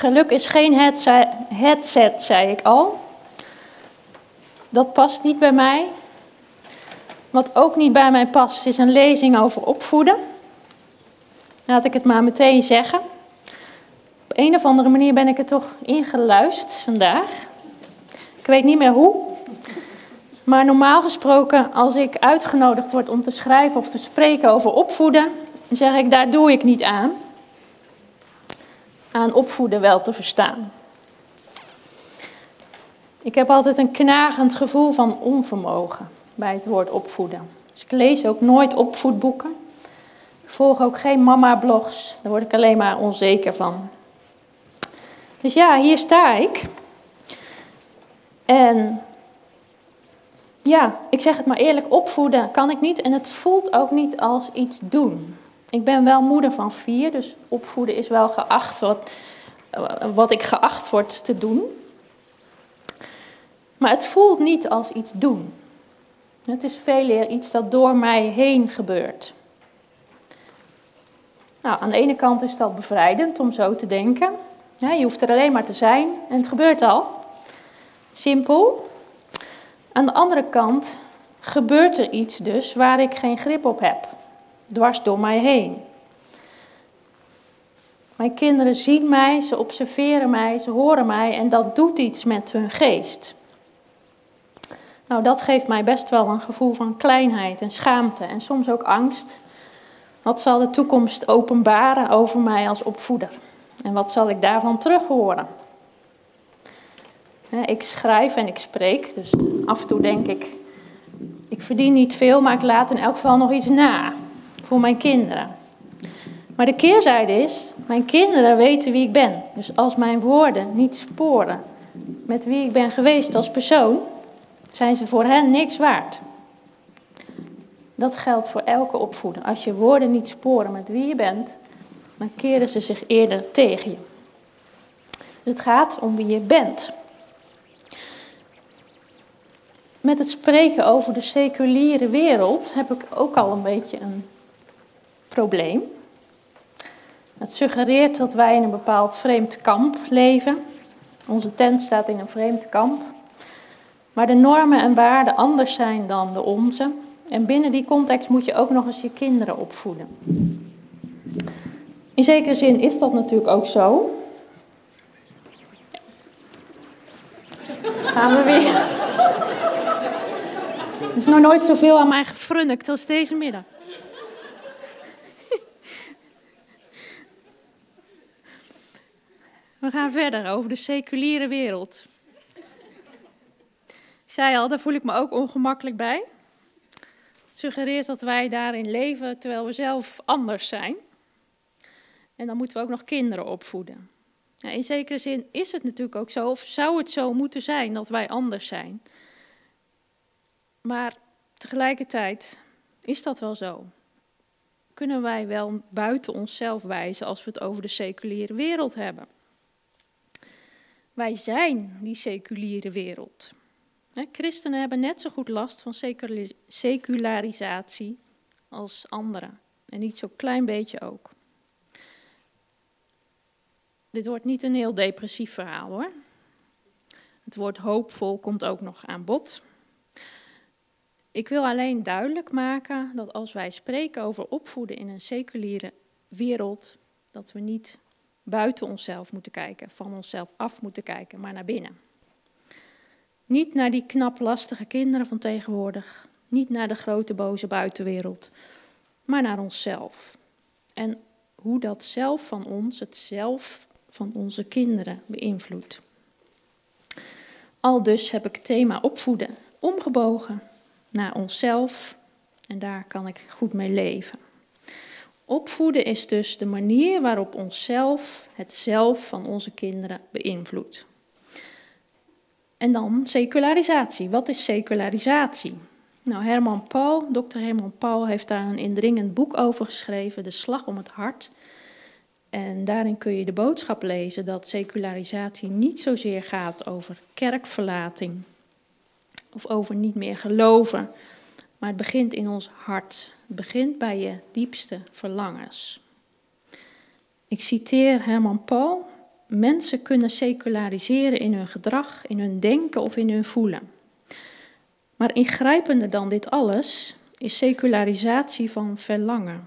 Geluk is geen headset, zei ik al. Dat past niet bij mij. Wat ook niet bij mij past, is een lezing over opvoeden. Laat ik het maar meteen zeggen. Op een of andere manier ben ik er toch ingeluisterd vandaag. Ik weet niet meer hoe. Maar normaal gesproken, als ik uitgenodigd word om te schrijven of te spreken over opvoeden, zeg ik, daar doe ik niet aan. Aan opvoeden wel te verstaan. Ik heb altijd een knagend gevoel van onvermogen bij het woord opvoeden. Dus ik lees ook nooit opvoedboeken. Ik volg ook geen mama-blogs, daar word ik alleen maar onzeker van. Dus ja, hier sta ik. En ja, ik zeg het maar eerlijk, opvoeden kan ik niet en het voelt ook niet als iets doen. Ik ben wel moeder van vier, dus opvoeden is wel geacht wat, wat ik geacht word te doen. Maar het voelt niet als iets doen. Het is veel eer iets dat door mij heen gebeurt. Nou, aan de ene kant is dat bevrijdend om zo te denken. Je hoeft er alleen maar te zijn en het gebeurt al. Simpel. Aan de andere kant gebeurt er iets dus waar ik geen grip op heb. Dwars door mij heen. Mijn kinderen zien mij, ze observeren mij, ze horen mij en dat doet iets met hun geest. Nou, dat geeft mij best wel een gevoel van kleinheid en schaamte en soms ook angst. Wat zal de toekomst openbaren over mij als opvoeder? En wat zal ik daarvan terug horen? Ik schrijf en ik spreek, dus af en toe denk ik, ik verdien niet veel, maar ik laat in elk geval nog iets na voor mijn kinderen. Maar de keerzijde is, mijn kinderen weten wie ik ben. Dus als mijn woorden niet sporen met wie ik ben geweest als persoon, zijn ze voor hen niks waard. Dat geldt voor elke opvoeder. Als je woorden niet sporen met wie je bent, dan keren ze zich eerder tegen je. Dus het gaat om wie je bent. Met het spreken over de seculiere wereld heb ik ook al een beetje een probleem. Het suggereert dat wij in een bepaald vreemd kamp leven. Onze tent staat in een vreemd kamp. Maar de normen en waarden anders zijn dan de onze. En binnen die context moet je ook nog eens je kinderen opvoeden. In zekere zin is dat natuurlijk ook zo. Gaan we weer. Er is nog nooit zoveel aan mij gefrunnikt als deze middag. We gaan verder over de seculiere wereld. Ik zei al, daar voel ik me ook ongemakkelijk bij. Het suggereert dat wij daarin leven terwijl we zelf anders zijn. En dan moeten we ook nog kinderen opvoeden. In zekere zin is het natuurlijk ook zo, of zou het zo moeten zijn dat wij anders zijn. Maar tegelijkertijd is dat wel zo. Kunnen wij wel buiten onszelf wijzen als we het over de seculiere wereld hebben? Wij zijn die seculiere wereld. Christenen hebben net zo goed last van secularisatie als anderen. En niet zo'n klein beetje ook. Dit wordt niet een heel depressief verhaal hoor. Het woord hoopvol komt ook nog aan bod. Ik wil alleen duidelijk maken dat als wij spreken over opvoeden in een seculiere wereld, dat we niet buiten onszelf moeten kijken, van onszelf af moeten kijken, maar naar binnen. Niet naar die knap lastige kinderen van tegenwoordig, niet naar de grote boze buitenwereld, maar naar onszelf. En hoe dat zelf van ons, het zelf van onze kinderen beïnvloedt. Al dus heb ik thema opvoeden omgebogen naar onszelf en daar kan ik goed mee leven. Opvoeden is dus de manier waarop onszelf het zelf van onze kinderen beïnvloedt. En dan secularisatie. Wat is secularisatie? Nou, Herman Paul, dokter Herman Paul heeft daar een indringend boek over geschreven, De Slag om het Hart. En daarin kun je de boodschap lezen dat secularisatie niet zozeer gaat over kerkverlating of over niet meer geloven, maar het begint in ons hart. Het begint bij je diepste verlangens. Ik citeer Herman Paul. mensen kunnen seculariseren in hun gedrag, in hun denken of in hun voelen. Maar ingrijpender dan dit alles is secularisatie van verlangen.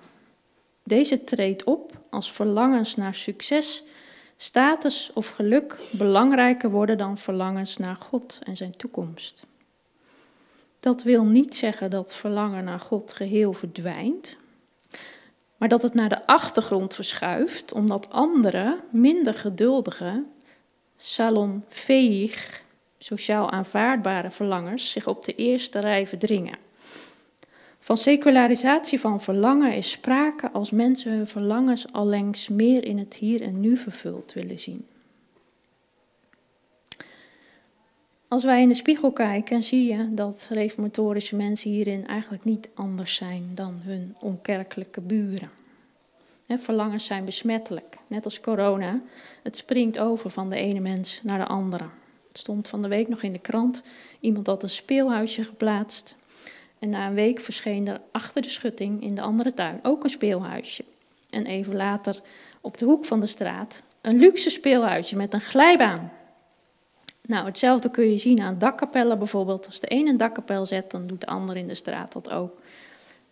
Deze treedt op als verlangens naar succes, status of geluk belangrijker worden dan verlangens naar God en zijn toekomst. Dat wil niet zeggen dat verlangen naar God geheel verdwijnt, maar dat het naar de achtergrond verschuift, omdat andere, minder geduldige, salonveeg, sociaal aanvaardbare verlangers zich op de eerste rij verdringen. Van secularisatie van verlangen is sprake als mensen hun verlangens allengs meer in het hier en nu vervuld willen zien. Als wij in de spiegel kijken, zie je dat reformatorische mensen hierin eigenlijk niet anders zijn dan hun onkerkelijke buren. verlangens zijn besmettelijk, net als corona. Het springt over van de ene mens naar de andere. Het stond van de week nog in de krant. Iemand had een speelhuisje geplaatst. En na een week verscheen er achter de schutting in de andere tuin ook een speelhuisje. En even later op de hoek van de straat een luxe speelhuisje met een glijbaan. Nou, hetzelfde kun je zien aan dakkapellen bijvoorbeeld. Als de een een dakkapel zet, dan doet de ander in de straat dat ook.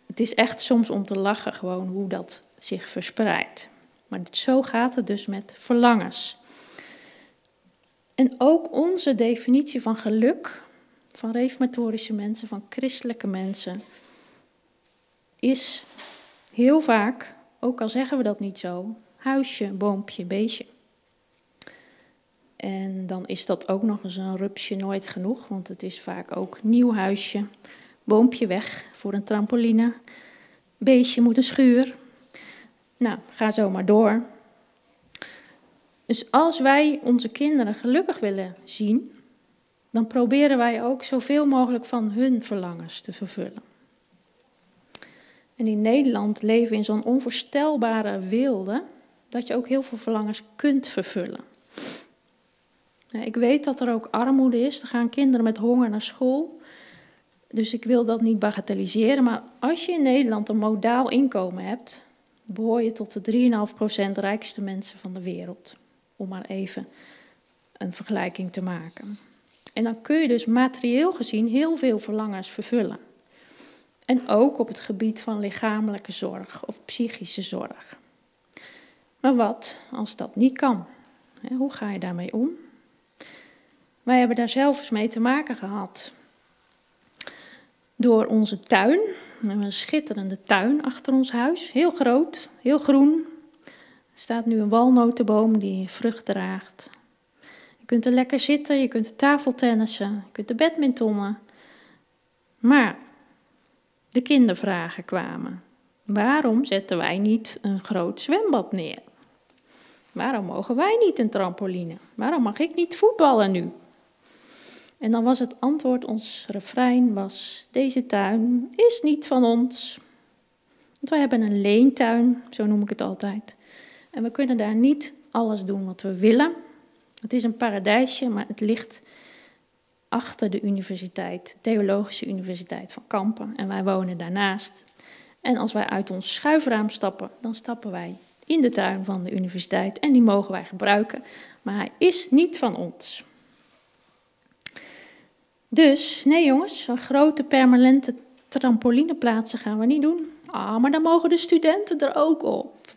Het is echt soms om te lachen gewoon hoe dat zich verspreidt. Maar zo gaat het dus met verlangens. En ook onze definitie van geluk, van reformatorische mensen, van christelijke mensen, is heel vaak, ook al zeggen we dat niet zo, huisje, boompje, beestje. En dan is dat ook nog eens een rupsje nooit genoeg, want het is vaak ook nieuw huisje, boompje weg voor een trampoline, beestje moet een schuur. Nou, ga zo maar door. Dus als wij onze kinderen gelukkig willen zien, dan proberen wij ook zoveel mogelijk van hun verlangens te vervullen. En in Nederland leven we in zo'n onvoorstelbare wilde dat je ook heel veel verlangens kunt vervullen. Ik weet dat er ook armoede is. Er gaan kinderen met honger naar school. Dus ik wil dat niet bagatelliseren. Maar als je in Nederland een modaal inkomen hebt, behoor je tot de 3,5% rijkste mensen van de wereld. Om maar even een vergelijking te maken. En dan kun je dus materieel gezien heel veel verlangens vervullen. En ook op het gebied van lichamelijke zorg of psychische zorg. Maar wat als dat niet kan? Hoe ga je daarmee om? Wij hebben daar zelf eens mee te maken gehad. Door onze tuin. Een schitterende tuin achter ons huis. Heel groot, heel groen. Er staat nu een walnotenboom die vrucht draagt. Je kunt er lekker zitten, je kunt tafeltennissen, je kunt de badmintonnen. Maar de kindervragen kwamen. Waarom zetten wij niet een groot zwembad neer? Waarom mogen wij niet een trampoline? Waarom mag ik niet voetballen nu? En dan was het antwoord, ons refrein was, deze tuin is niet van ons. Want wij hebben een leentuin, zo noem ik het altijd. En we kunnen daar niet alles doen wat we willen. Het is een paradijsje, maar het ligt achter de universiteit, Theologische Universiteit van Kampen. En wij wonen daarnaast. En als wij uit ons schuifraam stappen, dan stappen wij in de tuin van de universiteit. En die mogen wij gebruiken. Maar hij is niet van ons. Dus, nee jongens, zo'n grote permanente trampolineplaatsen gaan we niet doen. Ah, maar dan mogen de studenten er ook op.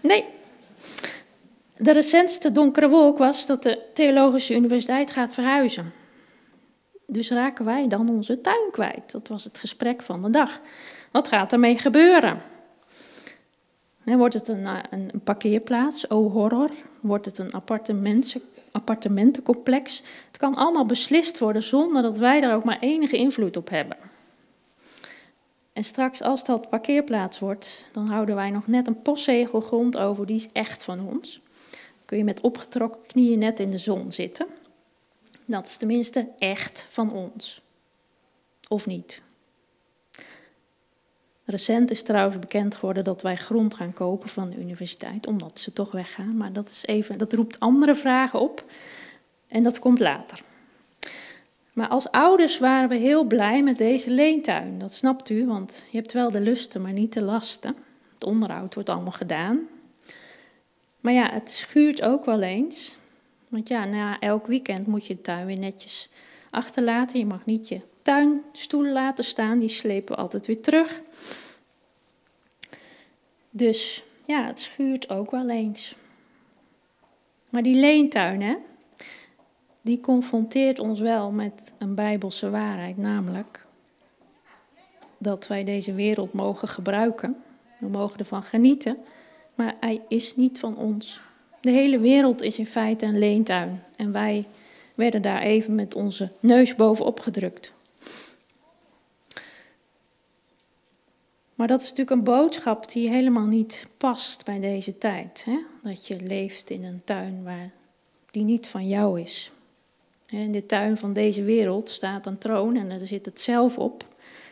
Nee. De recentste donkere wolk was dat de Theologische Universiteit gaat verhuizen. Dus raken wij dan onze tuin kwijt? Dat was het gesprek van de dag. Wat gaat ermee gebeuren? Wordt het een, een, een parkeerplaats? Oh horror. Wordt het een appartementen, appartementencomplex? Het kan allemaal beslist worden zonder dat wij er ook maar enige invloed op hebben. En straks, als dat parkeerplaats wordt, dan houden wij nog net een postzegel grond over, die is echt van ons. Dan kun je met opgetrokken knieën net in de zon zitten. Dat is tenminste echt van ons. Of niet? Recent is trouwens bekend geworden dat wij grond gaan kopen van de universiteit, omdat ze toch weggaan. Maar dat, is even, dat roept andere vragen op en dat komt later. Maar als ouders waren we heel blij met deze leentuin. Dat snapt u, want je hebt wel de lusten, maar niet de lasten. Het onderhoud wordt allemaal gedaan. Maar ja, het schuurt ook wel eens. Want ja, na elk weekend moet je de tuin weer netjes achterlaten. Je mag niet je tuinstoelen laten staan, die slepen we altijd weer terug. Dus ja, het schuurt ook wel eens. Maar die leentuin, hè, die confronteert ons wel met een bijbelse waarheid, namelijk dat wij deze wereld mogen gebruiken. We mogen ervan genieten, maar hij is niet van ons. De hele wereld is in feite een leentuin en wij werden daar even met onze neus bovenop gedrukt. Maar dat is natuurlijk een boodschap die helemaal niet past bij deze tijd. Hè? Dat je leeft in een tuin waar die niet van jou is. In de tuin van deze wereld staat een troon en er zit het zelf op.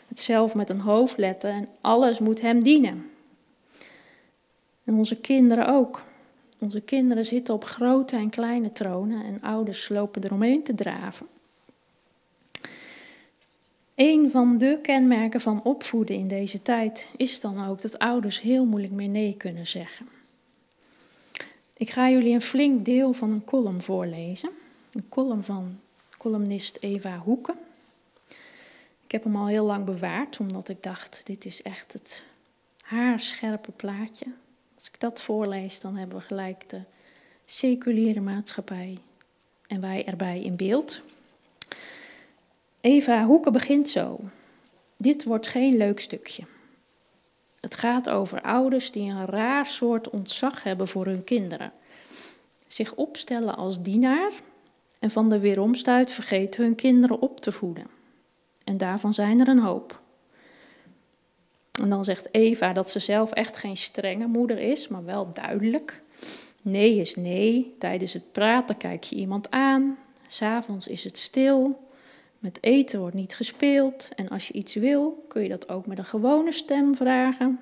Het zelf met een hoofdletter en alles moet hem dienen. En onze kinderen ook. Onze kinderen zitten op grote en kleine tronen en ouders lopen eromheen te draven. Een van de kenmerken van opvoeden in deze tijd is dan ook dat ouders heel moeilijk meer nee kunnen zeggen. Ik ga jullie een flink deel van een column voorlezen. Een column van columnist Eva Hoeken. Ik heb hem al heel lang bewaard, omdat ik dacht, dit is echt het haarscherpe plaatje. Als ik dat voorlees, dan hebben we gelijk de seculiere maatschappij en wij erbij in beeld. Eva Hoeken begint zo. Dit wordt geen leuk stukje. Het gaat over ouders die een raar soort ontzag hebben voor hun kinderen. Zich opstellen als dienaar en van de weeromstuit vergeten hun kinderen op te voeden. En daarvan zijn er een hoop. En dan zegt Eva dat ze zelf echt geen strenge moeder is, maar wel duidelijk. Nee is nee. Tijdens het praten kijk je iemand aan. S'avonds is het stil. Met eten wordt niet gespeeld. En als je iets wil, kun je dat ook met een gewone stem vragen.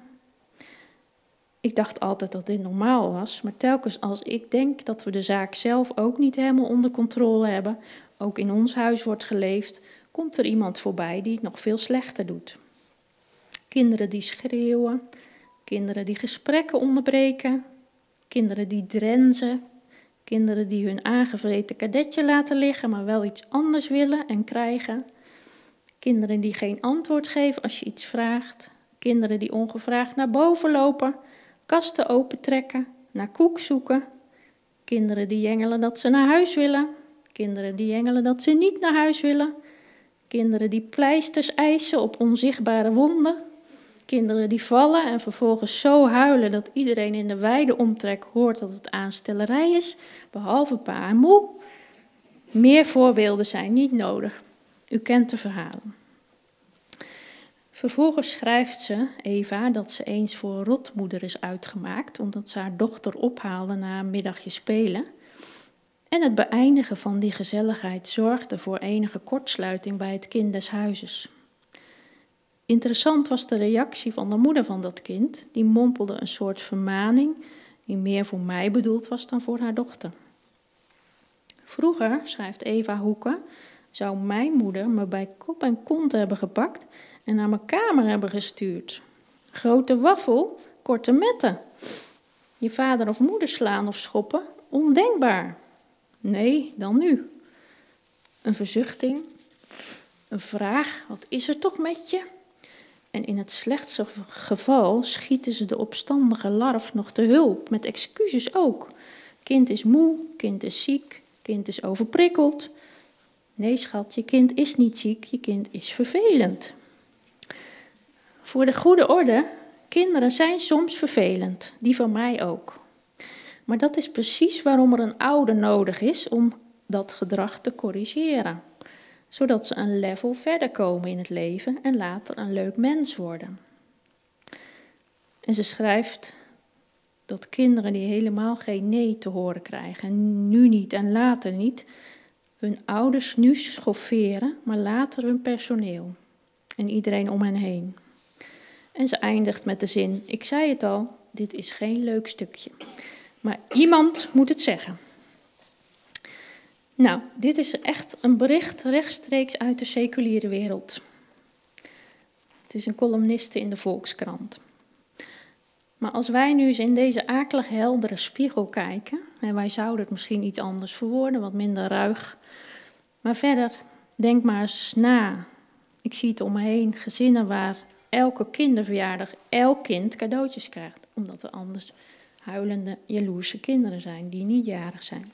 Ik dacht altijd dat dit normaal was, maar telkens als ik denk dat we de zaak zelf ook niet helemaal onder controle hebben, ook in ons huis wordt geleefd, komt er iemand voorbij die het nog veel slechter doet. Kinderen die schreeuwen, kinderen die gesprekken onderbreken, kinderen die drenzen, kinderen die hun aangevreten kadetje laten liggen, maar wel iets anders willen en krijgen, kinderen die geen antwoord geven als je iets vraagt, kinderen die ongevraagd naar boven lopen, kasten opentrekken, naar koek zoeken, kinderen die jengelen dat ze naar huis willen, kinderen die jengelen dat ze niet naar huis willen, kinderen die pleisters eisen op onzichtbare wonden, Kinderen die vallen en vervolgens zo huilen dat iedereen in de wijde omtrek hoort dat het aanstellerij is, behalve pa en moe. Meer voorbeelden zijn niet nodig. U kent de verhalen. Vervolgens schrijft ze, Eva, dat ze eens voor rotmoeder is uitgemaakt omdat ze haar dochter ophaalde na een middagje spelen. En het beëindigen van die gezelligheid zorgde voor enige kortsluiting bij het kind des huizes. Interessant was de reactie van de moeder van dat kind. Die mompelde een soort vermaning die meer voor mij bedoeld was dan voor haar dochter. Vroeger, schrijft Eva Hoeken, zou mijn moeder me bij kop en kont hebben gepakt en naar mijn kamer hebben gestuurd. Grote waffel, korte metten. Je vader of moeder slaan of schoppen, ondenkbaar. Nee, dan nu. Een verzuchting, een vraag, wat is er toch met je? En in het slechtste geval schieten ze de opstandige larf nog te hulp, met excuses ook. Kind is moe, kind is ziek, kind is overprikkeld. Nee, schat, je kind is niet ziek, je kind is vervelend. Voor de goede orde, kinderen zijn soms vervelend, die van mij ook. Maar dat is precies waarom er een ouder nodig is om dat gedrag te corrigeren zodat ze een level verder komen in het leven en later een leuk mens worden. En ze schrijft dat kinderen die helemaal geen nee te horen krijgen, nu niet en later niet, hun ouders nu schofferen, maar later hun personeel en iedereen om hen heen. En ze eindigt met de zin: Ik zei het al, dit is geen leuk stukje. Maar iemand moet het zeggen. Nou, dit is echt een bericht rechtstreeks uit de seculiere wereld. Het is een columniste in de Volkskrant. Maar als wij nu eens in deze akelig heldere spiegel kijken, en wij zouden het misschien iets anders verwoorden, wat minder ruig. Maar verder, denk maar eens na. Ik zie het om me heen, gezinnen waar elke kinderverjaardag elk kind cadeautjes krijgt, omdat er anders huilende, jaloerse kinderen zijn die niet jarig zijn.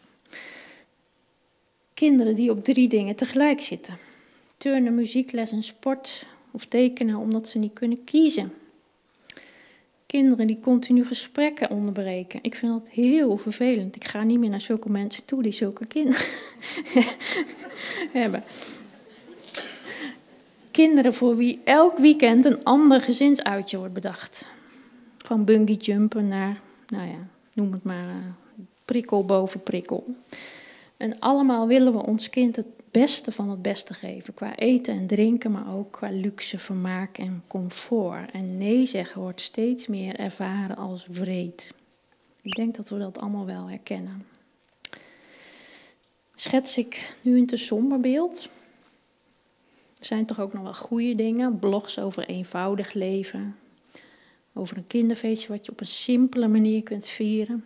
Kinderen die op drie dingen tegelijk zitten. Turnen, muziekles en sport of tekenen omdat ze niet kunnen kiezen. Kinderen die continu gesprekken onderbreken. Ik vind dat heel vervelend. Ik ga niet meer naar zulke mensen toe die zulke kinderen hebben. Kinderen voor wie elk weekend een ander gezinsuitje wordt bedacht. Van bungee jumpen naar, nou ja, noem het maar, uh, prikkel boven prikkel. En allemaal willen we ons kind het beste van het beste geven. Qua eten en drinken, maar ook qua luxe, vermaak en comfort. En nee zeggen wordt steeds meer ervaren als wreed. Ik denk dat we dat allemaal wel herkennen. Schets ik nu een te somber beeld? Er zijn toch ook nog wel goede dingen, blogs over eenvoudig leven, over een kinderfeestje wat je op een simpele manier kunt vieren.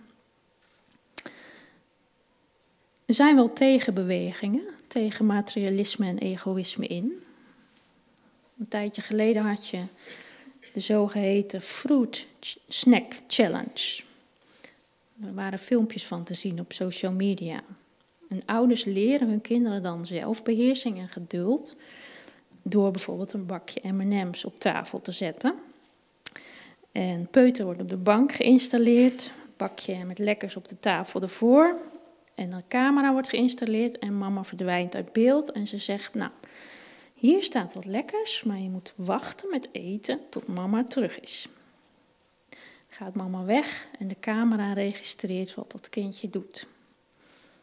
Er zijn wel tegenbewegingen tegen materialisme en egoïsme in. Een tijdje geleden had je de zogeheten Fruit Snack Challenge. Er waren filmpjes van te zien op social media. En ouders leren hun kinderen dan zelfbeheersing en geduld door bijvoorbeeld een bakje M&M's op tafel te zetten. En peuter wordt op de bank geïnstalleerd, bakje met lekkers op de tafel ervoor. En een camera wordt geïnstalleerd en mama verdwijnt uit beeld en ze zegt, nou, hier staat wat lekkers, maar je moet wachten met eten tot mama terug is. Gaat mama weg en de camera registreert wat dat kindje doet.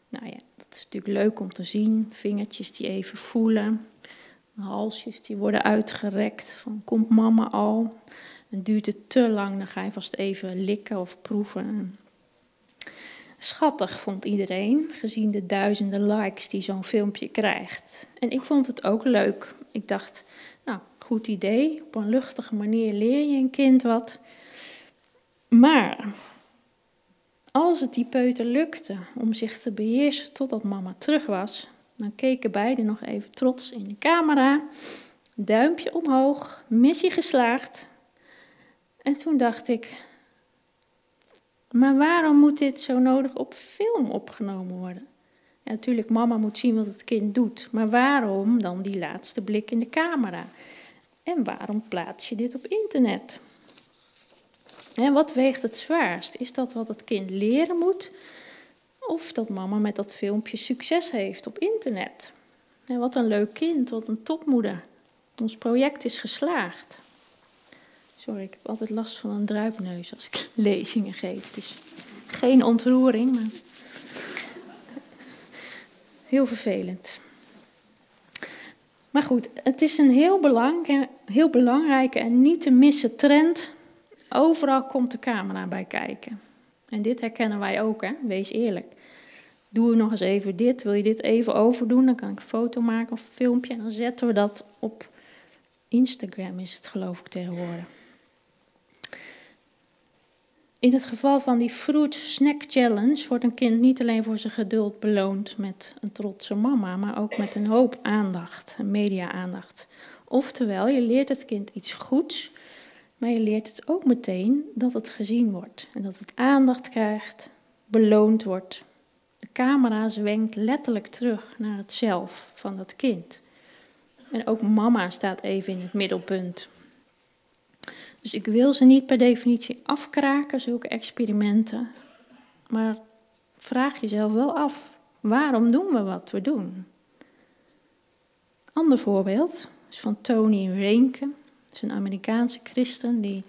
Nou ja, dat is natuurlijk leuk om te zien, vingertjes die even voelen, halsjes die worden uitgerekt van komt mama al. En duurt het te lang, dan ga je vast even likken of proeven. Schattig vond iedereen, gezien de duizenden likes die zo'n filmpje krijgt. En ik vond het ook leuk. Ik dacht, nou, goed idee. Op een luchtige manier leer je een kind wat. Maar als het die peuter lukte om zich te beheersen totdat mama terug was, dan keken beiden nog even trots in de camera. Duimpje omhoog, missie geslaagd. En toen dacht ik, maar waarom moet dit zo nodig op film opgenomen worden? Ja, natuurlijk, mama moet zien wat het kind doet, maar waarom dan die laatste blik in de camera? En waarom plaats je dit op internet? En wat weegt het zwaarst? Is dat wat het kind leren moet? Of dat mama met dat filmpje succes heeft op internet? En wat een leuk kind, wat een topmoeder. Ons project is geslaagd. Sorry, ik heb altijd last van een druipneus als ik lezingen geef. Dus geen ontroering, maar heel vervelend. Maar goed, het is een heel, belang, heel belangrijke en niet te missen trend. Overal komt de camera bij kijken. En dit herkennen wij ook, hè? wees eerlijk. Doe nog eens even dit, wil je dit even overdoen, dan kan ik een foto maken of een filmpje en dan zetten we dat op Instagram, is het geloof ik tegenwoordig. In het geval van die Fruit Snack Challenge wordt een kind niet alleen voor zijn geduld beloond met een trotse mama, maar ook met een hoop aandacht, media-aandacht. Oftewel, je leert het kind iets goeds, maar je leert het ook meteen dat het gezien wordt en dat het aandacht krijgt, beloond wordt. De camera zwenkt letterlijk terug naar het zelf van dat kind. En ook mama staat even in het middelpunt. Dus ik wil ze niet per definitie afkraken, zulke experimenten. Maar vraag jezelf wel af, waarom doen we wat we doen? Ander voorbeeld is van Tony Reinke. Dat is een Amerikaanse christen die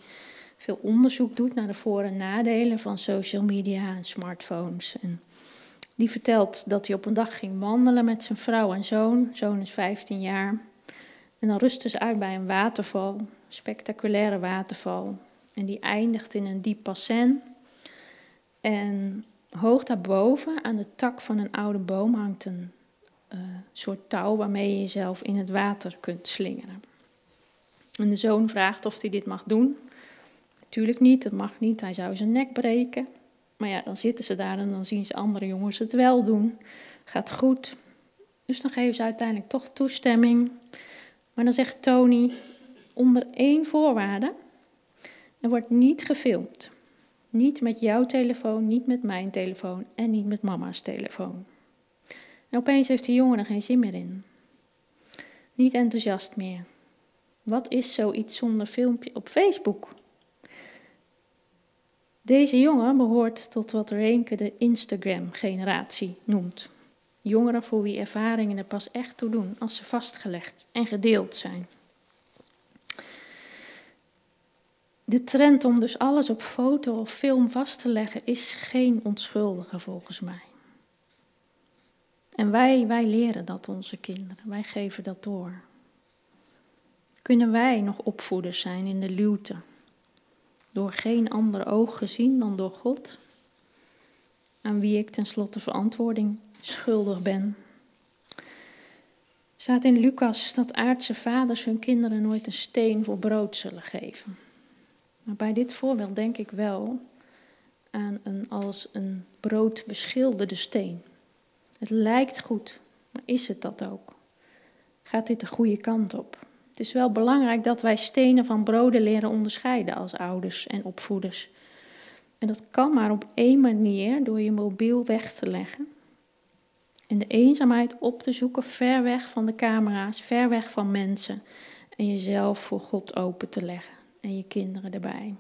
veel onderzoek doet naar de voor- en nadelen van social media en smartphones. En die vertelt dat hij op een dag ging wandelen met zijn vrouw en zoon. Zoon is 15 jaar. En dan rustte ze uit bij een waterval spectaculaire waterval. En die eindigt in een diep bassin. En hoog daarboven, aan de tak van een oude boom, hangt een uh, soort touw waarmee je jezelf in het water kunt slingeren. En de zoon vraagt of hij dit mag doen. Tuurlijk niet, dat mag niet, hij zou zijn nek breken. Maar ja, dan zitten ze daar en dan zien ze andere jongens het wel doen. Gaat goed. Dus dan geven ze uiteindelijk toch toestemming. Maar dan zegt Tony, onder één voorwaarde, er wordt niet gefilmd. Niet met jouw telefoon, niet met mijn telefoon en niet met mama's telefoon. En opeens heeft de jongen er geen zin meer in. Niet enthousiast meer. Wat is zoiets zonder filmpje op Facebook? Deze jongen behoort tot wat Renke de Instagram-generatie noemt. Jongeren voor wie ervaringen er pas echt toe doen als ze vastgelegd en gedeeld zijn. De trend om dus alles op foto of film vast te leggen is geen onschuldige volgens mij. En wij, wij leren dat onze kinderen, wij geven dat door. Kunnen wij nog opvoeders zijn in de luwte, door geen ander oog gezien dan door God, aan wie ik tenslotte verantwoording schuldig ben? Staat in Lucas dat aardse vaders hun kinderen nooit een steen voor brood zullen geven. Maar bij dit voorbeeld denk ik wel aan een als een brood beschilderde steen. Het lijkt goed, maar is het dat ook? Gaat dit de goede kant op? Het is wel belangrijk dat wij stenen van broden leren onderscheiden als ouders en opvoeders. En dat kan maar op één manier door je mobiel weg te leggen. En de eenzaamheid op te zoeken, ver weg van de camera's, ver weg van mensen. En jezelf voor God open te leggen en je kinderen erbij.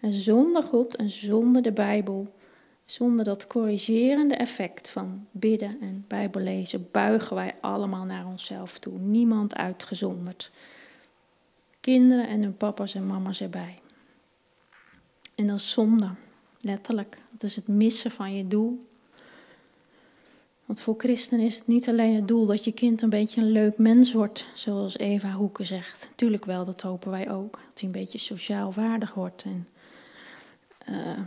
En zonder God en zonder de Bijbel, zonder dat corrigerende effect van bidden en Bijbellezen, buigen wij allemaal naar onszelf toe. Niemand uitgezonderd. Kinderen en hun papa's en mama's erbij. En dat is zonde, letterlijk. Dat is het missen van je doel want voor christenen is het niet alleen het doel dat je kind een beetje een leuk mens wordt, zoals Eva Hoeken zegt. Tuurlijk wel, dat hopen wij ook. Dat hij een beetje sociaal waardig wordt en uh,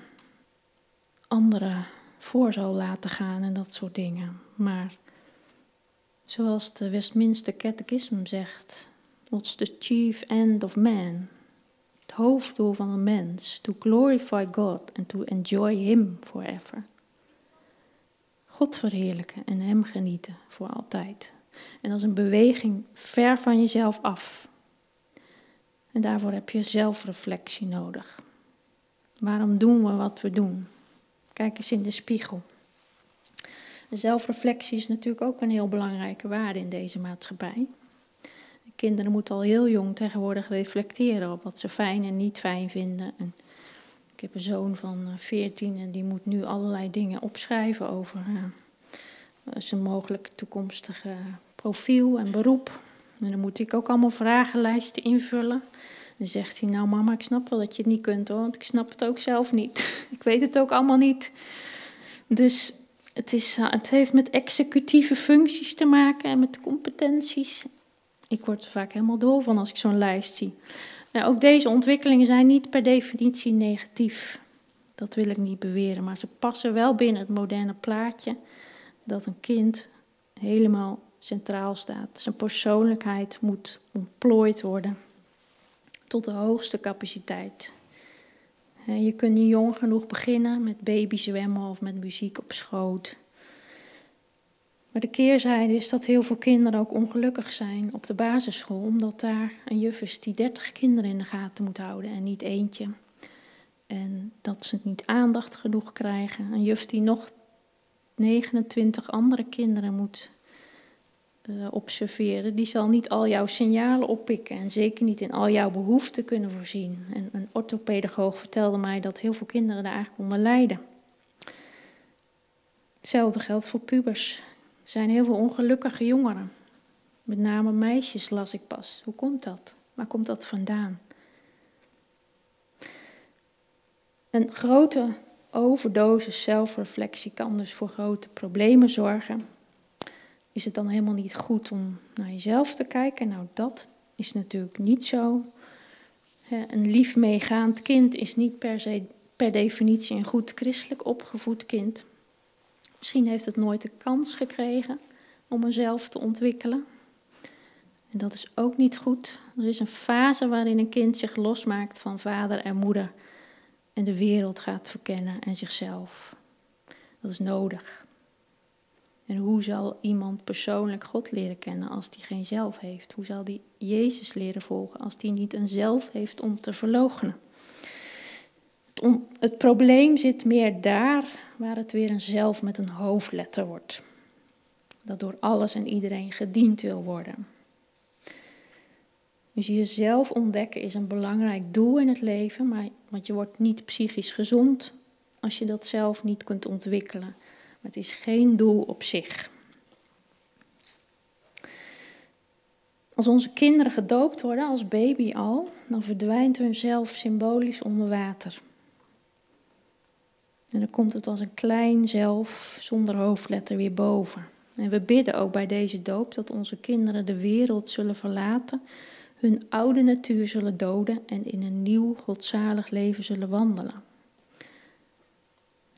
anderen voor zal laten gaan en dat soort dingen. Maar zoals de Westminster Catechism zegt, what's the chief end of man? Het hoofddoel van een mens, to glorify God and to enjoy Him forever. God verheerlijken en Hem genieten voor altijd. En dat is een beweging ver van jezelf af. En daarvoor heb je zelfreflectie nodig. Waarom doen we wat we doen? Kijk eens in de spiegel. zelfreflectie is natuurlijk ook een heel belangrijke waarde in deze maatschappij. kinderen moeten al heel jong tegenwoordig reflecteren op wat ze fijn en niet fijn vinden. En heb een zoon van 14 eh, en die moet nu allerlei dingen opschrijven over uh, zijn mogelijk toekomstige profiel en beroep. En dan moet ik ook allemaal vragenlijsten invullen. Dan zegt hij, nou mama, ik snap wel dat je het niet kunt hoor, want ik snap het ook zelf niet. ik weet het ook allemaal niet. Dus het, is, het heeft met executieve functies te maken en met competenties. Ik word er vaak helemaal dol van als ik zo'n lijst zie. Nou, ook deze ontwikkelingen zijn niet per definitie negatief. Dat wil ik niet beweren, maar ze passen wel binnen het moderne plaatje dat een kind helemaal centraal staat. Zijn persoonlijkheid moet ontplooid worden tot de hoogste capaciteit. Je kunt niet jong genoeg beginnen met babyzwemmen of met muziek op schoot. Maar de keerzijde is dat heel veel kinderen ook ongelukkig zijn op de basisschool, omdat daar een juf is die 30 kinderen in de gaten moet houden en niet eentje. En dat ze niet aandacht genoeg krijgen. Een juf die nog 29 andere kinderen moet uh, observeren, die zal niet al jouw signalen oppikken en zeker niet in al jouw behoeften kunnen voorzien. En een orthopedagoog vertelde mij dat heel veel kinderen daar eigenlijk onder lijden. Hetzelfde geldt voor pubers. Er zijn heel veel ongelukkige jongeren. Met name meisjes las ik pas. Hoe komt dat? Waar komt dat vandaan? Een grote overdosis zelfreflectie kan dus voor grote problemen zorgen. Is het dan helemaal niet goed om naar jezelf te kijken? Nou, dat is natuurlijk niet zo. Een lief meegaand kind is niet per, se, per definitie een goed christelijk opgevoed kind. Misschien heeft het nooit de kans gekregen om mezelf te ontwikkelen. En dat is ook niet goed. Er is een fase waarin een kind zich losmaakt van vader en moeder en de wereld gaat verkennen en zichzelf. Dat is nodig. En hoe zal iemand persoonlijk God leren kennen als die geen zelf heeft? Hoe zal die Jezus leren volgen als die niet een zelf heeft om te verloochenen? Het, het probleem zit meer daar waar het weer een zelf met een hoofdletter wordt. Dat door alles en iedereen gediend wil worden. Dus jezelf ontdekken is een belangrijk doel in het leven, maar, want je wordt niet psychisch gezond als je dat zelf niet kunt ontwikkelen. Maar het is geen doel op zich. Als onze kinderen gedoopt worden als baby al, dan verdwijnt hun zelf symbolisch onder water. En dan komt het als een klein zelf zonder hoofdletter weer boven. En we bidden ook bij deze doop dat onze kinderen de wereld zullen verlaten hun oude natuur zullen doden en in een nieuw godzalig leven zullen wandelen.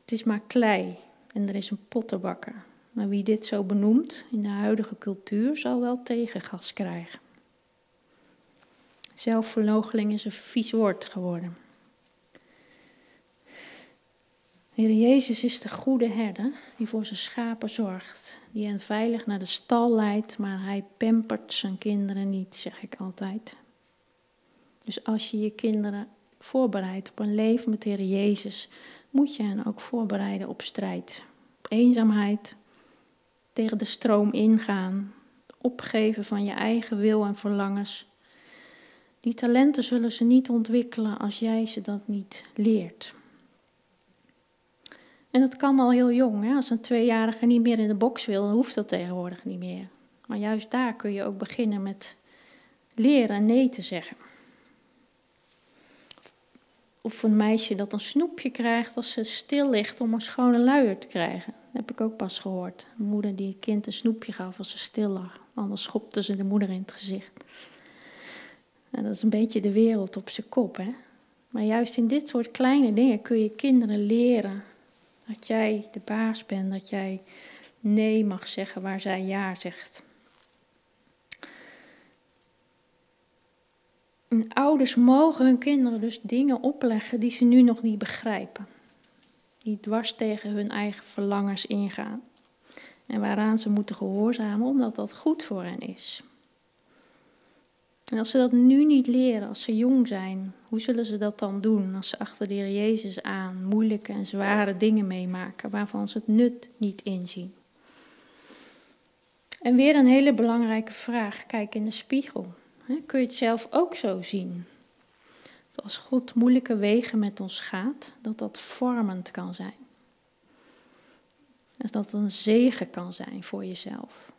Het is maar klei en er is een pottenbakker. Maar wie dit zo benoemt in de huidige cultuur zal wel tegengas krijgen. Zelfverloochening is een vies woord geworden. Heer Jezus is de goede herder die voor zijn schapen zorgt, die hen veilig naar de stal leidt, maar hij pampert zijn kinderen niet, zeg ik altijd. Dus als je je kinderen voorbereidt op een leven met Heer Jezus, moet je hen ook voorbereiden op strijd, op eenzaamheid, tegen de stroom ingaan, opgeven van je eigen wil en verlangens. Die talenten zullen ze niet ontwikkelen als jij ze dat niet leert. En dat kan al heel jong. Hè? Als een tweejarige niet meer in de box wil, dan hoeft dat tegenwoordig niet meer. Maar juist daar kun je ook beginnen met leren nee te zeggen. Of een meisje dat een snoepje krijgt als ze stil ligt om een schone luier te krijgen. Dat heb ik ook pas gehoord. Een moeder die een kind een snoepje gaf als ze stil lag. Anders schopte ze de moeder in het gezicht. En dat is een beetje de wereld op zijn kop. Hè? Maar juist in dit soort kleine dingen kun je kinderen leren dat jij de baas bent, dat jij nee mag zeggen waar zij ja zegt. Ouders mogen hun kinderen dus dingen opleggen die ze nu nog niet begrijpen. Die dwars tegen hun eigen verlangens ingaan. En waaraan ze moeten gehoorzamen omdat dat goed voor hen is. En als ze dat nu niet leren, als ze jong zijn, hoe zullen ze dat dan doen als ze achter de Heer Jezus aan moeilijke en zware dingen meemaken waarvan ze het nut niet inzien? En weer een hele belangrijke vraag, kijk in de spiegel. Kun je het zelf ook zo zien? Dat als God moeilijke wegen met ons gaat, dat dat vormend kan zijn. Dat dat een zegen kan zijn voor jezelf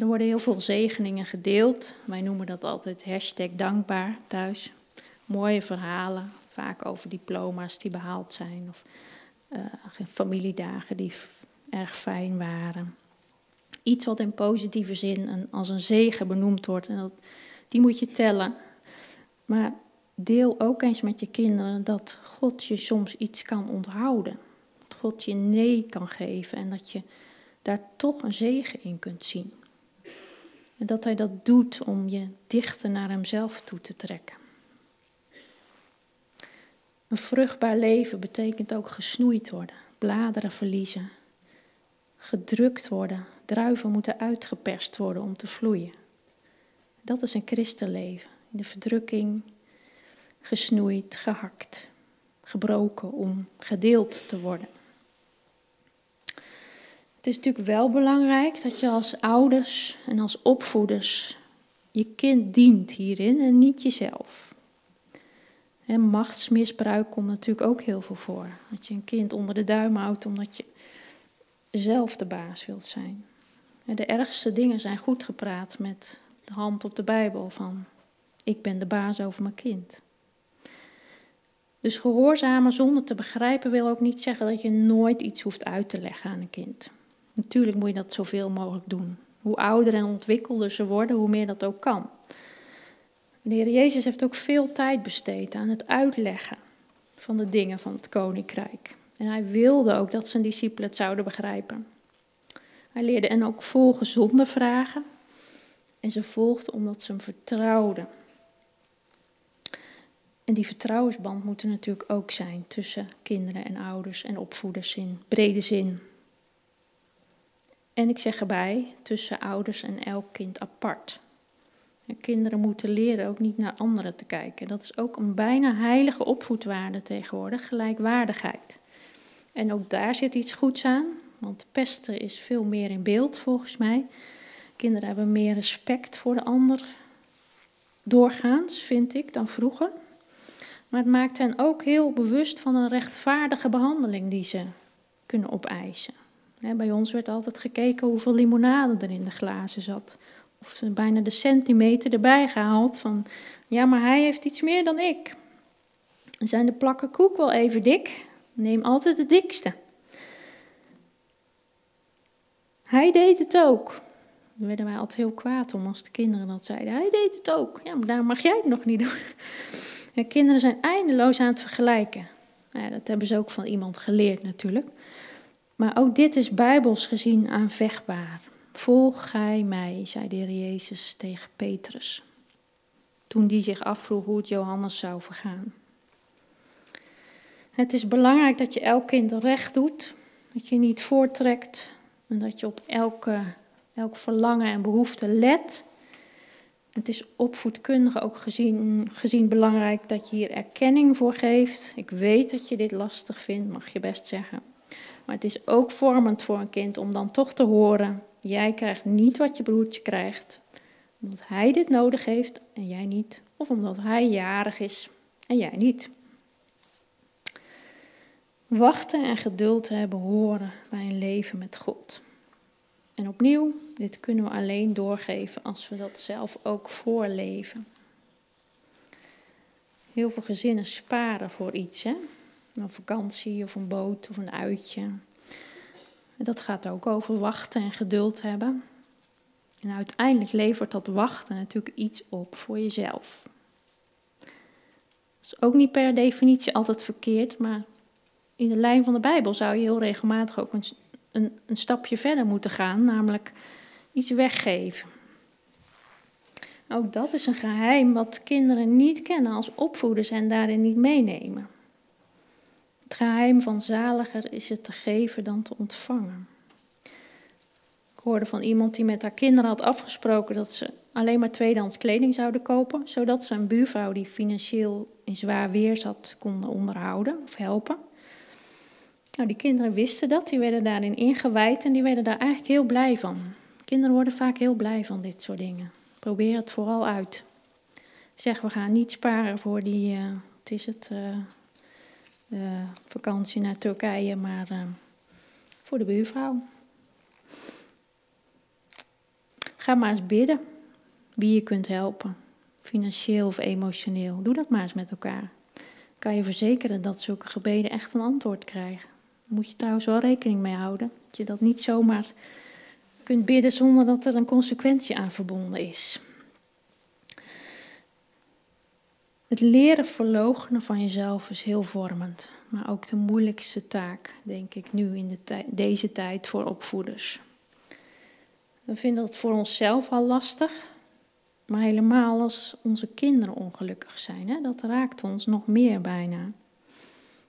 er worden heel veel zegeningen gedeeld. Wij noemen dat altijd hashtag dankbaar thuis. Mooie verhalen, vaak over diploma's die behaald zijn. Of uh, familiedagen die erg fijn waren. Iets wat in positieve zin als een zegen benoemd wordt. En dat, die moet je tellen. Maar deel ook eens met je kinderen dat God je soms iets kan onthouden. Dat God je nee kan geven en dat je daar toch een zegen in kunt zien. En dat hij dat doet om je dichter naar hemzelf toe te trekken. Een vruchtbaar leven betekent ook gesnoeid worden, bladeren verliezen, gedrukt worden, druiven moeten uitgeperst worden om te vloeien. Dat is een christenleven. In de verdrukking, gesnoeid, gehakt, gebroken om gedeeld te worden. Het is natuurlijk wel belangrijk dat je als ouders en als opvoeders je kind dient hierin en niet jezelf. En machtsmisbruik komt natuurlijk ook heel veel voor. Dat je een kind onder de duim houdt omdat je zelf de baas wilt zijn. En de ergste dingen zijn goed gepraat met de hand op de Bijbel van ik ben de baas over mijn kind. Dus gehoorzamen zonder te begrijpen wil ook niet zeggen dat je nooit iets hoeft uit te leggen aan een kind. Natuurlijk moet je dat zoveel mogelijk doen. Hoe ouder en ontwikkelder ze worden, hoe meer dat ook kan. De Heer Jezus heeft ook veel tijd besteed aan het uitleggen van de dingen van het koninkrijk. En hij wilde ook dat zijn discipelen het zouden begrijpen. Hij leerde hen ook volgen zonder vragen. En ze volgden omdat ze hem vertrouwden. En die vertrouwensband moet er natuurlijk ook zijn tussen kinderen en ouders en opvoeders in brede zin. En ik zeg erbij, tussen ouders en elk kind apart. kinderen moeten leren ook niet naar anderen te kijken. Dat is ook een bijna heilige opvoedwaarde tegenwoordig, gelijkwaardigheid. En ook daar zit iets goeds aan, want pesten is veel meer in beeld volgens mij. Kinderen hebben meer respect voor de ander, doorgaans vind ik, dan vroeger. Maar het maakt hen ook heel bewust van een rechtvaardige behandeling die ze kunnen opeisen. Bij ons werd altijd gekeken hoeveel limonade er in de glazen zat. Of ze bijna de centimeter erbij gehaald van, ja, maar hij heeft iets meer dan ik. Zijn de plakken koek wel even dik? Neem altijd de dikste. Hij deed het ook. Daar werden wij altijd heel kwaad om als de kinderen dat zeiden. Hij deed het ook. Ja, maar daar mag jij het nog niet doen. Kinderen zijn eindeloos aan het vergelijken. Ja, dat hebben ze ook van iemand geleerd natuurlijk. Maar ook dit is bijbels gezien aanvechtbaar. Volg gij mij, zei de Jezus tegen Petrus. Toen die zich afvroeg hoe het Johannes zou vergaan. Het is belangrijk dat je elk kind recht doet, dat je niet voortrekt en dat je op elke, elk verlangen en behoefte let. Het is opvoedkundig ook gezien, gezien belangrijk dat je hier erkenning voor geeft. Ik weet dat je dit lastig vindt, mag je best zeggen. Maar het is ook vormend voor een kind om dan toch te horen: jij krijgt niet wat je broertje krijgt, omdat hij dit nodig heeft en jij niet, of omdat hij jarig is en jij niet. Wachten en geduld hebben horen bij een leven met God. En opnieuw, dit kunnen we alleen doorgeven als we dat zelf ook voorleven. Heel veel gezinnen sparen voor iets, hè? Een vakantie of een boot of een uitje. Dat gaat ook over wachten en geduld hebben. En uiteindelijk levert dat wachten natuurlijk iets op voor jezelf. Dat is ook niet per definitie altijd verkeerd, maar in de lijn van de Bijbel zou je heel regelmatig ook een, een stapje verder moeten gaan, namelijk iets weggeven. Ook dat is een geheim wat kinderen niet kennen als opvoeders en daarin niet meenemen. Het geheim van zaliger is het te geven dan te ontvangen. Ik hoorde van iemand die met haar kinderen had afgesproken dat ze alleen maar tweedehands kleding zouden kopen, zodat ze een buurvrouw die financieel in zwaar weer zat konden onderhouden of helpen. Nou, die kinderen wisten dat, die werden daarin ingewijd en die werden daar eigenlijk heel blij van. Kinderen worden vaak heel blij van dit soort dingen. Probeer het vooral uit. Zeg, we gaan niet sparen voor die, uh, is het, uh, de vakantie naar Turkije, maar uh, voor de buurvrouw. Ga maar eens bidden wie je kunt helpen, financieel of emotioneel. Doe dat maar eens met elkaar. Kan je verzekeren dat zulke gebeden echt een antwoord krijgen moet je trouwens wel rekening mee houden. Dat je dat niet zomaar kunt bidden zonder dat er een consequentie aan verbonden is. Het leren verloochenen van jezelf is heel vormend, maar ook de moeilijkste taak, denk ik, nu in de deze tijd voor opvoeders. We vinden het voor onszelf al lastig, maar helemaal als onze kinderen ongelukkig zijn. Hè? Dat raakt ons nog meer bijna.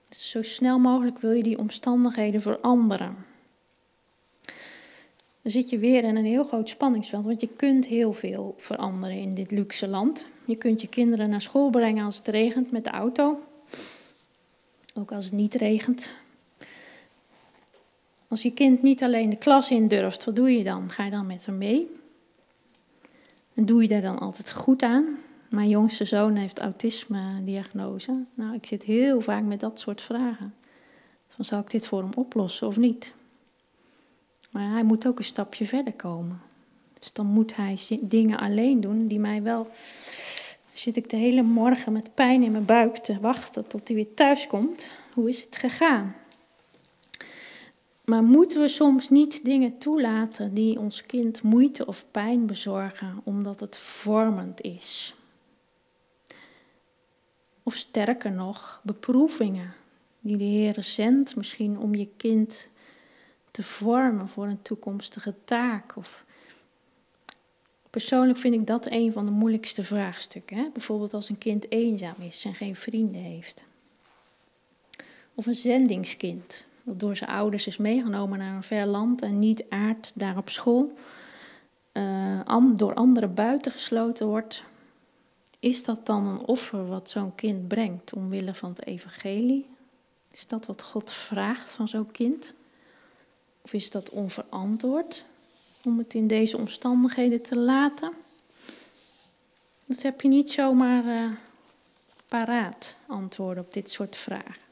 Dus zo snel mogelijk wil je die omstandigheden veranderen. Dan zit je weer in een heel groot spanningsveld, want je kunt heel veel veranderen in dit luxe land. Je kunt je kinderen naar school brengen als het regent met de auto, ook als het niet regent. Als je kind niet alleen de klas in durft, wat doe je dan? Ga je dan met hem mee? En doe je daar dan altijd goed aan? Mijn jongste zoon heeft autisme-diagnose. Nou, ik zit heel vaak met dat soort vragen. Van, zal ik dit voor hem oplossen of niet? Maar hij moet ook een stapje verder komen. Dus dan moet hij dingen alleen doen die mij wel... Zit ik de hele morgen met pijn in mijn buik te wachten tot hij weer thuis komt. Hoe is het gegaan? Maar moeten we soms niet dingen toelaten die ons kind moeite of pijn bezorgen, omdat het vormend is? Of sterker nog, beproevingen die de Heer zendt, misschien om je kind te vormen voor een toekomstige taak of Persoonlijk vind ik dat een van de moeilijkste vraagstukken. Hè? Bijvoorbeeld als een kind eenzaam is en geen vrienden heeft. Of een zendingskind dat door zijn ouders is meegenomen naar een ver land en niet aard daar op school, uh, door anderen buitengesloten wordt. Is dat dan een offer wat zo'n kind brengt omwille van het evangelie? Is dat wat God vraagt van zo'n kind? Of is dat onverantwoord om het in deze omstandigheden te laten? Dat heb je niet zomaar uh, paraat antwoorden op dit soort vragen.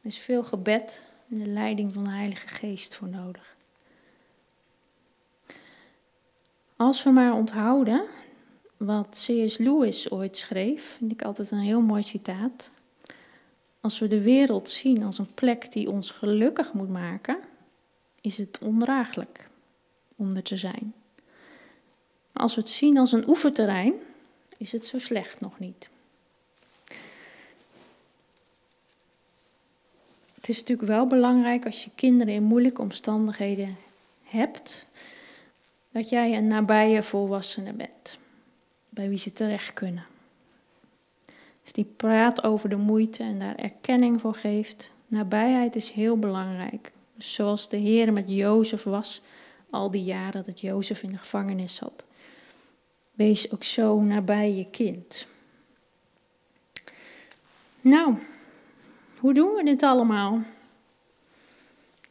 Er is veel gebed en de leiding van de Heilige Geest voor nodig. Als we maar onthouden wat C.S. Lewis ooit schreef, vind ik altijd een heel mooi citaat. Als we de wereld zien als een plek die ons gelukkig moet maken, is het ondraaglijk er te zijn. Als we het zien als een oefenterrein, is het zo slecht nog niet. Het is natuurlijk wel belangrijk als je kinderen in moeilijke omstandigheden hebt, dat jij een nabije volwassene bent, bij wie ze terecht kunnen. Dus die praat over de moeite en daar erkenning voor geeft. Nabijheid is heel belangrijk. zoals de Heer met Jozef was, al die jaren dat Jozef in de gevangenis zat. Wees ook zo nabij je kind. Nou, hoe doen we dit allemaal?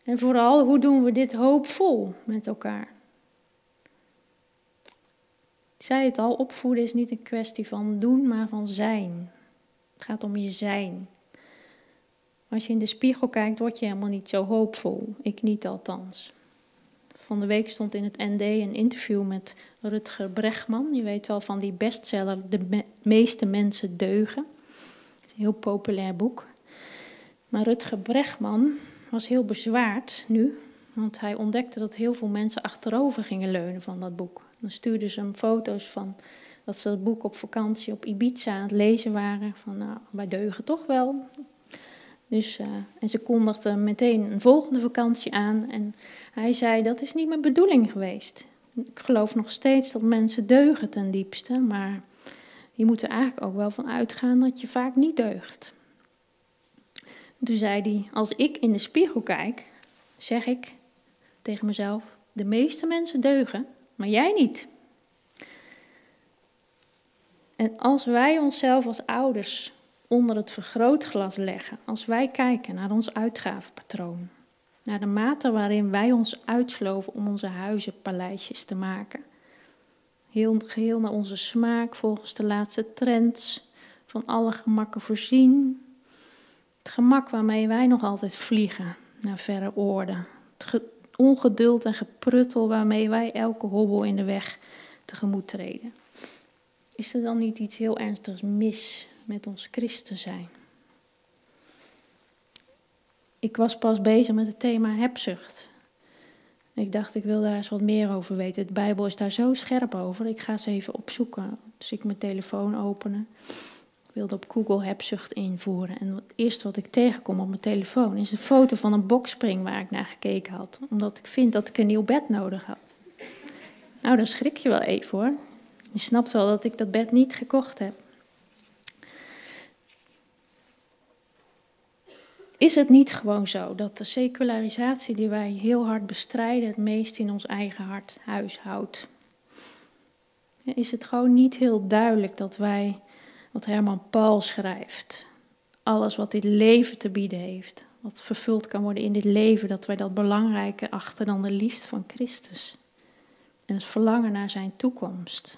En vooral, hoe doen we dit hoopvol met elkaar? Ik zei het al, opvoeden is niet een kwestie van doen, maar van zijn. Het gaat om je zijn. Als je in de spiegel kijkt, word je helemaal niet zo hoopvol. Ik niet althans. Van de week stond in het ND een interview met Rutger Bregman. Je weet wel van die bestseller De meeste mensen deugen. een heel populair boek. Maar Rutger Bregman was heel bezwaard nu, want hij ontdekte dat heel veel mensen achterover gingen leunen van dat boek. Dan stuurden ze hem foto's van dat ze het boek op vakantie op Ibiza aan het lezen waren. Van nou, wij deugen toch wel. Dus, uh, en ze kondigden meteen een volgende vakantie aan. En hij zei, dat is niet mijn bedoeling geweest. Ik geloof nog steeds dat mensen deugen ten diepste. Maar je moet er eigenlijk ook wel van uitgaan dat je vaak niet deugt. Toen zei hij, als ik in de spiegel kijk, zeg ik tegen mezelf, de meeste mensen deugen, maar jij niet. En als wij onszelf als ouders onder het vergrootglas leggen, als wij kijken naar ons uitgavenpatroon, naar de mate waarin wij ons uitsloven om onze huizen paleisjes te maken, heel geheel naar onze smaak volgens de laatste trends, van alle gemakken voorzien, het gemak waarmee wij nog altijd vliegen naar verre oorden. Het ongeduld en gepruttel waarmee wij elke hobbel in de weg tegemoet treden. Is er dan niet iets heel ernstigs mis met ons christen zijn? Ik was pas bezig met het thema hebzucht. Ik dacht, ik wil daar eens wat meer over weten. De Bijbel is daar zo scherp over. Ik ga eens even opzoeken. Dus ik mijn telefoon openen wilde op Google hebzucht invoeren. En het eerste wat ik tegenkom op mijn telefoon is een foto van een bokspring waar ik naar gekeken had. Omdat ik vind dat ik een nieuw bed nodig had. Nou, dan schrik je wel even hoor. Je snapt wel dat ik dat bed niet gekocht heb. Is het niet gewoon zo dat de secularisatie die wij heel hard bestrijden, het meest in ons eigen hart huishoudt? Is het gewoon niet heel duidelijk dat wij wat Herman Paul schrijft. Alles wat dit leven te bieden heeft, wat vervuld kan worden in dit leven, dat wij dat belangrijker achten dan de liefde van Christus. En het verlangen naar zijn toekomst.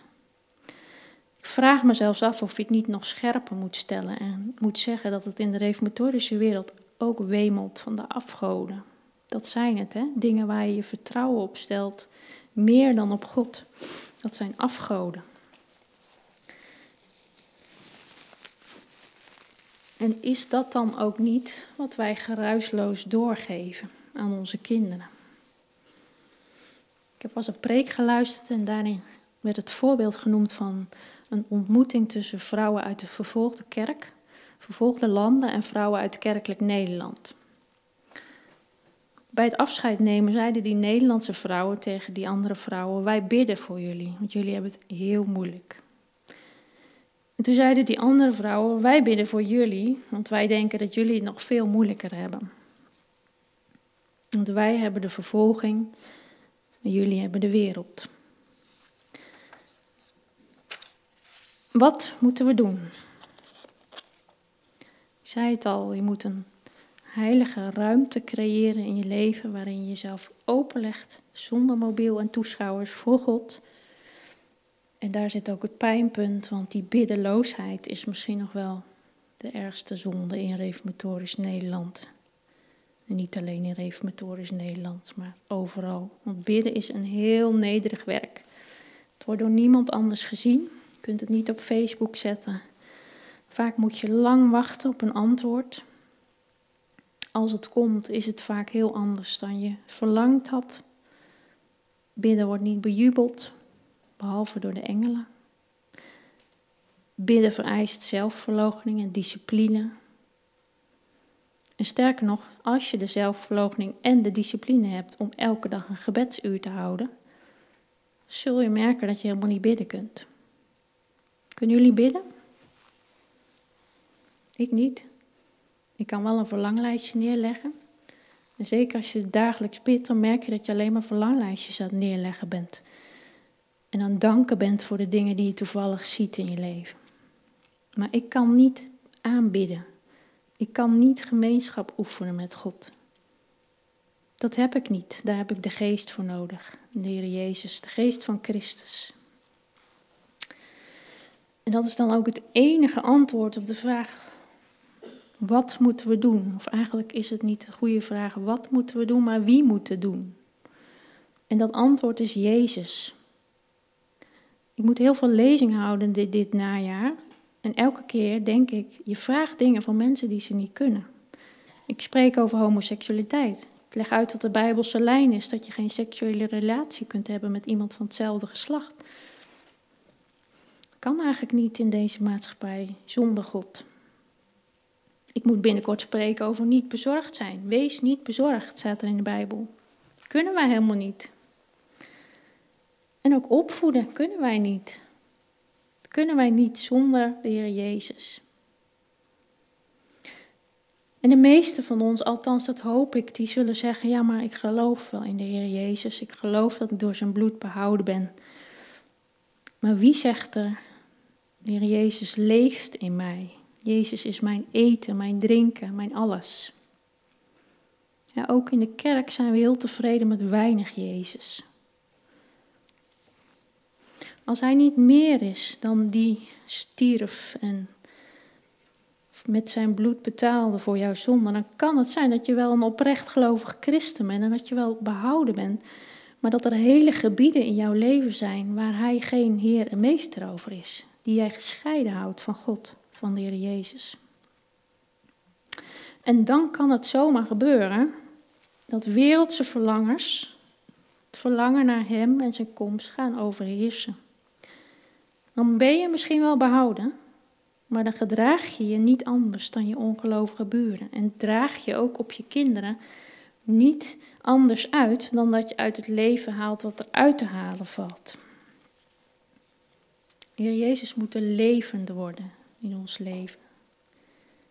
Ik vraag me zelfs af of je het niet nog scherper moet stellen en moet zeggen dat het in de reformatorische wereld ook wemelt van de afgoden. Dat zijn het, hè? dingen waar je je vertrouwen op stelt, meer dan op God. Dat zijn afgoden. En is dat dan ook niet wat wij geruisloos doorgeven aan onze kinderen? Ik heb pas een preek geluisterd en daarin werd het voorbeeld genoemd van een ontmoeting tussen vrouwen uit de vervolgde kerk, vervolgde landen en vrouwen uit kerkelijk Nederland. Bij het afscheid nemen zeiden die Nederlandse vrouwen tegen die andere vrouwen: Wij bidden voor jullie, want jullie hebben het heel moeilijk. En toen zeiden die andere vrouwen: Wij bidden voor jullie, want wij denken dat jullie het nog veel moeilijker hebben. Want wij hebben de vervolging en jullie hebben de wereld. Wat moeten we doen? Ik zei het al, je moet een heilige ruimte creëren in je leven waarin je jezelf openlegt zonder mobiel en toeschouwers voor God. En daar zit ook het pijnpunt, want die biddeloosheid is misschien nog wel de ergste zonde in reformatorisch Nederland. En niet alleen in reformatorisch Nederland, maar overal. Want bidden is een heel nederig werk. Het wordt door niemand anders gezien. Je kunt het niet op Facebook zetten. Vaak moet je lang wachten op een antwoord. Als het komt, is het vaak heel anders dan je verlangd had. Bidden wordt niet bejubeld, behalve door de engelen. Bidden vereist zelfverloochening en discipline. En sterker nog, als je de zelfverloochening en de discipline hebt om elke dag een gebedsuur te houden, zul je merken dat je helemaal niet bidden kunt. Kunnen jullie bidden? Ik niet. Ik kan wel een verlanglijstje neerleggen. En zeker als je dagelijks bidt, dan merk je dat je alleen maar verlanglijstjes aan het neerleggen bent. En aan danken bent voor de dingen die je toevallig ziet in je leven. Maar ik kan niet aanbidden. Ik kan niet gemeenschap oefenen met God. Dat heb ik niet. Daar heb ik de geest voor nodig. De Heer Jezus, de geest van Christus. En dat is dan ook het enige antwoord op de vraag: wat moeten we doen? Of eigenlijk is het niet de goede vraag: wat moeten we doen, maar wie moet het doen? En dat antwoord is Jezus. Ik moet heel veel lezing houden dit, dit najaar. En elke keer denk ik, je vraagt dingen van mensen die ze niet kunnen. Ik spreek over homoseksualiteit. Ik leg uit dat de Bijbelse lijn is dat je geen seksuele relatie kunt hebben met iemand van hetzelfde geslacht. Kan eigenlijk niet in deze maatschappij zonder God. Ik moet binnenkort spreken over niet bezorgd zijn. Wees niet bezorgd, staat er in de Bijbel. Kunnen wij helemaal niet. En ook opvoeden kunnen wij niet kunnen wij niet zonder de Heer Jezus. En de meeste van ons, althans dat hoop ik, die zullen zeggen: Ja, maar ik geloof wel in de Heer Jezus. Ik geloof dat ik door zijn bloed behouden ben. Maar wie zegt er: De Heer Jezus leeft in mij? Jezus is mijn eten, mijn drinken, mijn alles. Ja, ook in de kerk zijn we heel tevreden met weinig Jezus. Als hij niet meer is dan die stierf en met zijn bloed betaalde voor jouw zonde, dan kan het zijn dat je wel een oprecht gelovig christen bent en dat je wel behouden bent, maar dat er hele gebieden in jouw leven zijn waar hij geen Heer en Meester over is, die jij gescheiden houdt van God, van de Heer Jezus. En dan kan het zomaar gebeuren dat wereldse verlangers, het verlangen naar Hem en zijn komst gaan overheersen. Dan ben je misschien wel behouden, maar dan gedraag je je niet anders dan je ongelovige buren. En draag je ook op je kinderen niet anders uit dan dat je uit het leven haalt wat er uit te halen valt. Heer Jezus moet een levende worden in ons leven.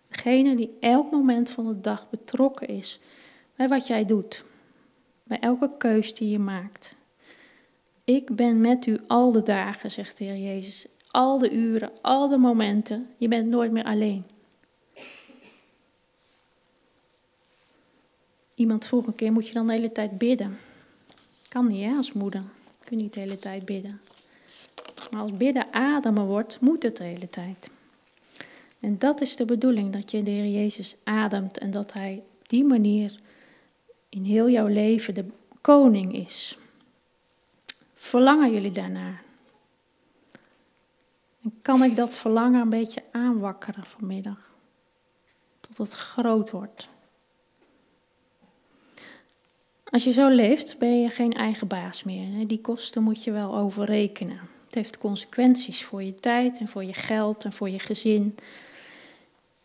Degene die elk moment van de dag betrokken is bij wat jij doet, bij elke keus die je maakt. Ik ben met u al de dagen, zegt de Heer Jezus. Al de uren, al de momenten. Je bent nooit meer alleen. Iemand vroeg een keer, moet je dan de hele tijd bidden? Kan niet, hè, als moeder. Kun je niet de hele tijd bidden. Maar als bidden ademen wordt, moet het de hele tijd. En dat is de bedoeling, dat je de Heer Jezus ademt en dat Hij op die manier in heel jouw leven de koning is. Verlangen jullie daarnaar? En kan ik dat verlangen een beetje aanwakkeren vanmiddag? Tot het groot wordt. Als je zo leeft, ben je geen eigen baas meer. Die kosten moet je wel overrekenen. Het heeft consequenties voor je tijd en voor je geld en voor je gezin.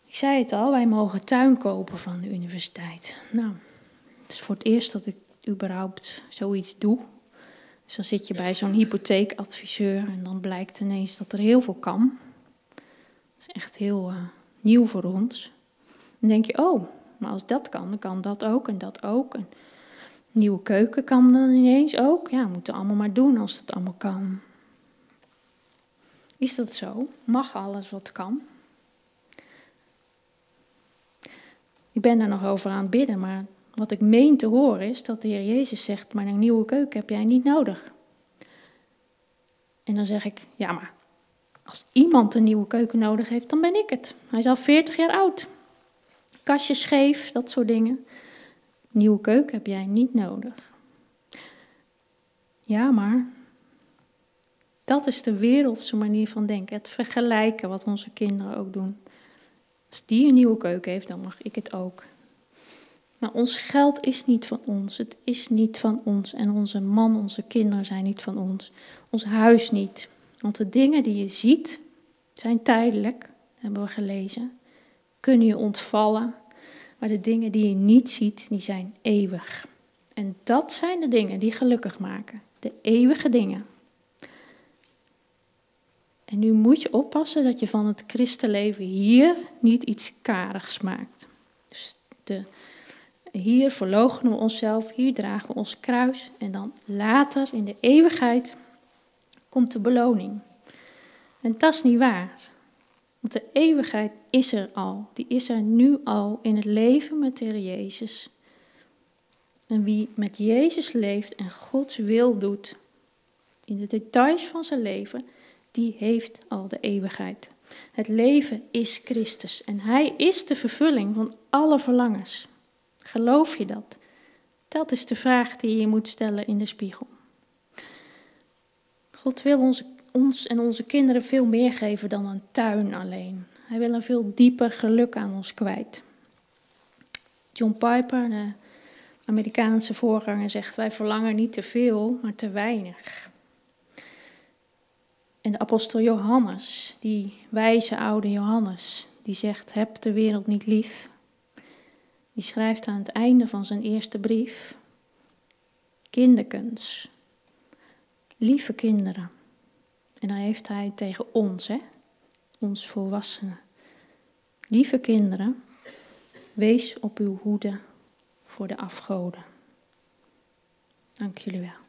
Ik zei het al, wij mogen tuin kopen van de universiteit. Nou, Het is voor het eerst dat ik überhaupt zoiets doe. Dus dan zit je bij zo'n hypotheekadviseur en dan blijkt ineens dat er heel veel kan. Dat is echt heel uh, nieuw voor ons. Dan denk je, oh, maar als dat kan, dan kan dat ook en dat ook. En nieuwe keuken kan dan ineens ook. Ja, we moeten allemaal maar doen als dat allemaal kan. Is dat zo? Mag alles wat kan? Ik ben daar nog over aan het bidden, maar wat ik meen te horen is dat de Heer Jezus zegt, maar een nieuwe keuken heb jij niet nodig. En dan zeg ik, ja maar als iemand een nieuwe keuken nodig heeft, dan ben ik het. Hij is al 40 jaar oud. Kastje scheef, dat soort dingen. Nieuwe keuken heb jij niet nodig. Ja, maar dat is de wereldse manier van denken. Het vergelijken wat onze kinderen ook doen. Als die een nieuwe keuken heeft, dan mag ik het ook. Maar ons geld is niet van ons. Het is niet van ons. En onze man, onze kinderen zijn niet van ons. Ons huis niet. Want de dingen die je ziet, zijn tijdelijk, hebben we gelezen. Kunnen je ontvallen. Maar de dingen die je niet ziet, die zijn eeuwig. En dat zijn de dingen die gelukkig maken. De eeuwige dingen. En nu moet je oppassen dat je van het christenleven hier niet iets karigs maakt. Dus de, hier verloochenen we onszelf, hier dragen we ons kruis en dan later in de eeuwigheid komt de beloning. En dat is niet waar. Want de eeuwigheid is er al. Die is er nu al in het leven met de Heer Jezus. En wie met Jezus leeft en Gods wil doet, in de details van zijn leven, die heeft al de eeuwigheid. Het leven is Christus en Hij is de vervulling van alle verlangens. Geloof je dat? Dat is de vraag die je moet stellen in de spiegel. God wil ons, ons en onze kinderen veel meer geven dan een tuin alleen. Hij wil een veel dieper geluk aan ons kwijt. John Piper, de Amerikaanse voorganger, zegt: Wij verlangen niet te veel, maar te weinig. En de apostel Johannes, die wijze oude Johannes, die zegt: Heb de wereld niet lief. Die schrijft aan het einde van zijn eerste brief: Kinderkens, lieve kinderen. En dan heeft hij tegen ons, hè, ons volwassenen. Lieve kinderen, wees op uw hoede voor de afgoden. Dank jullie wel.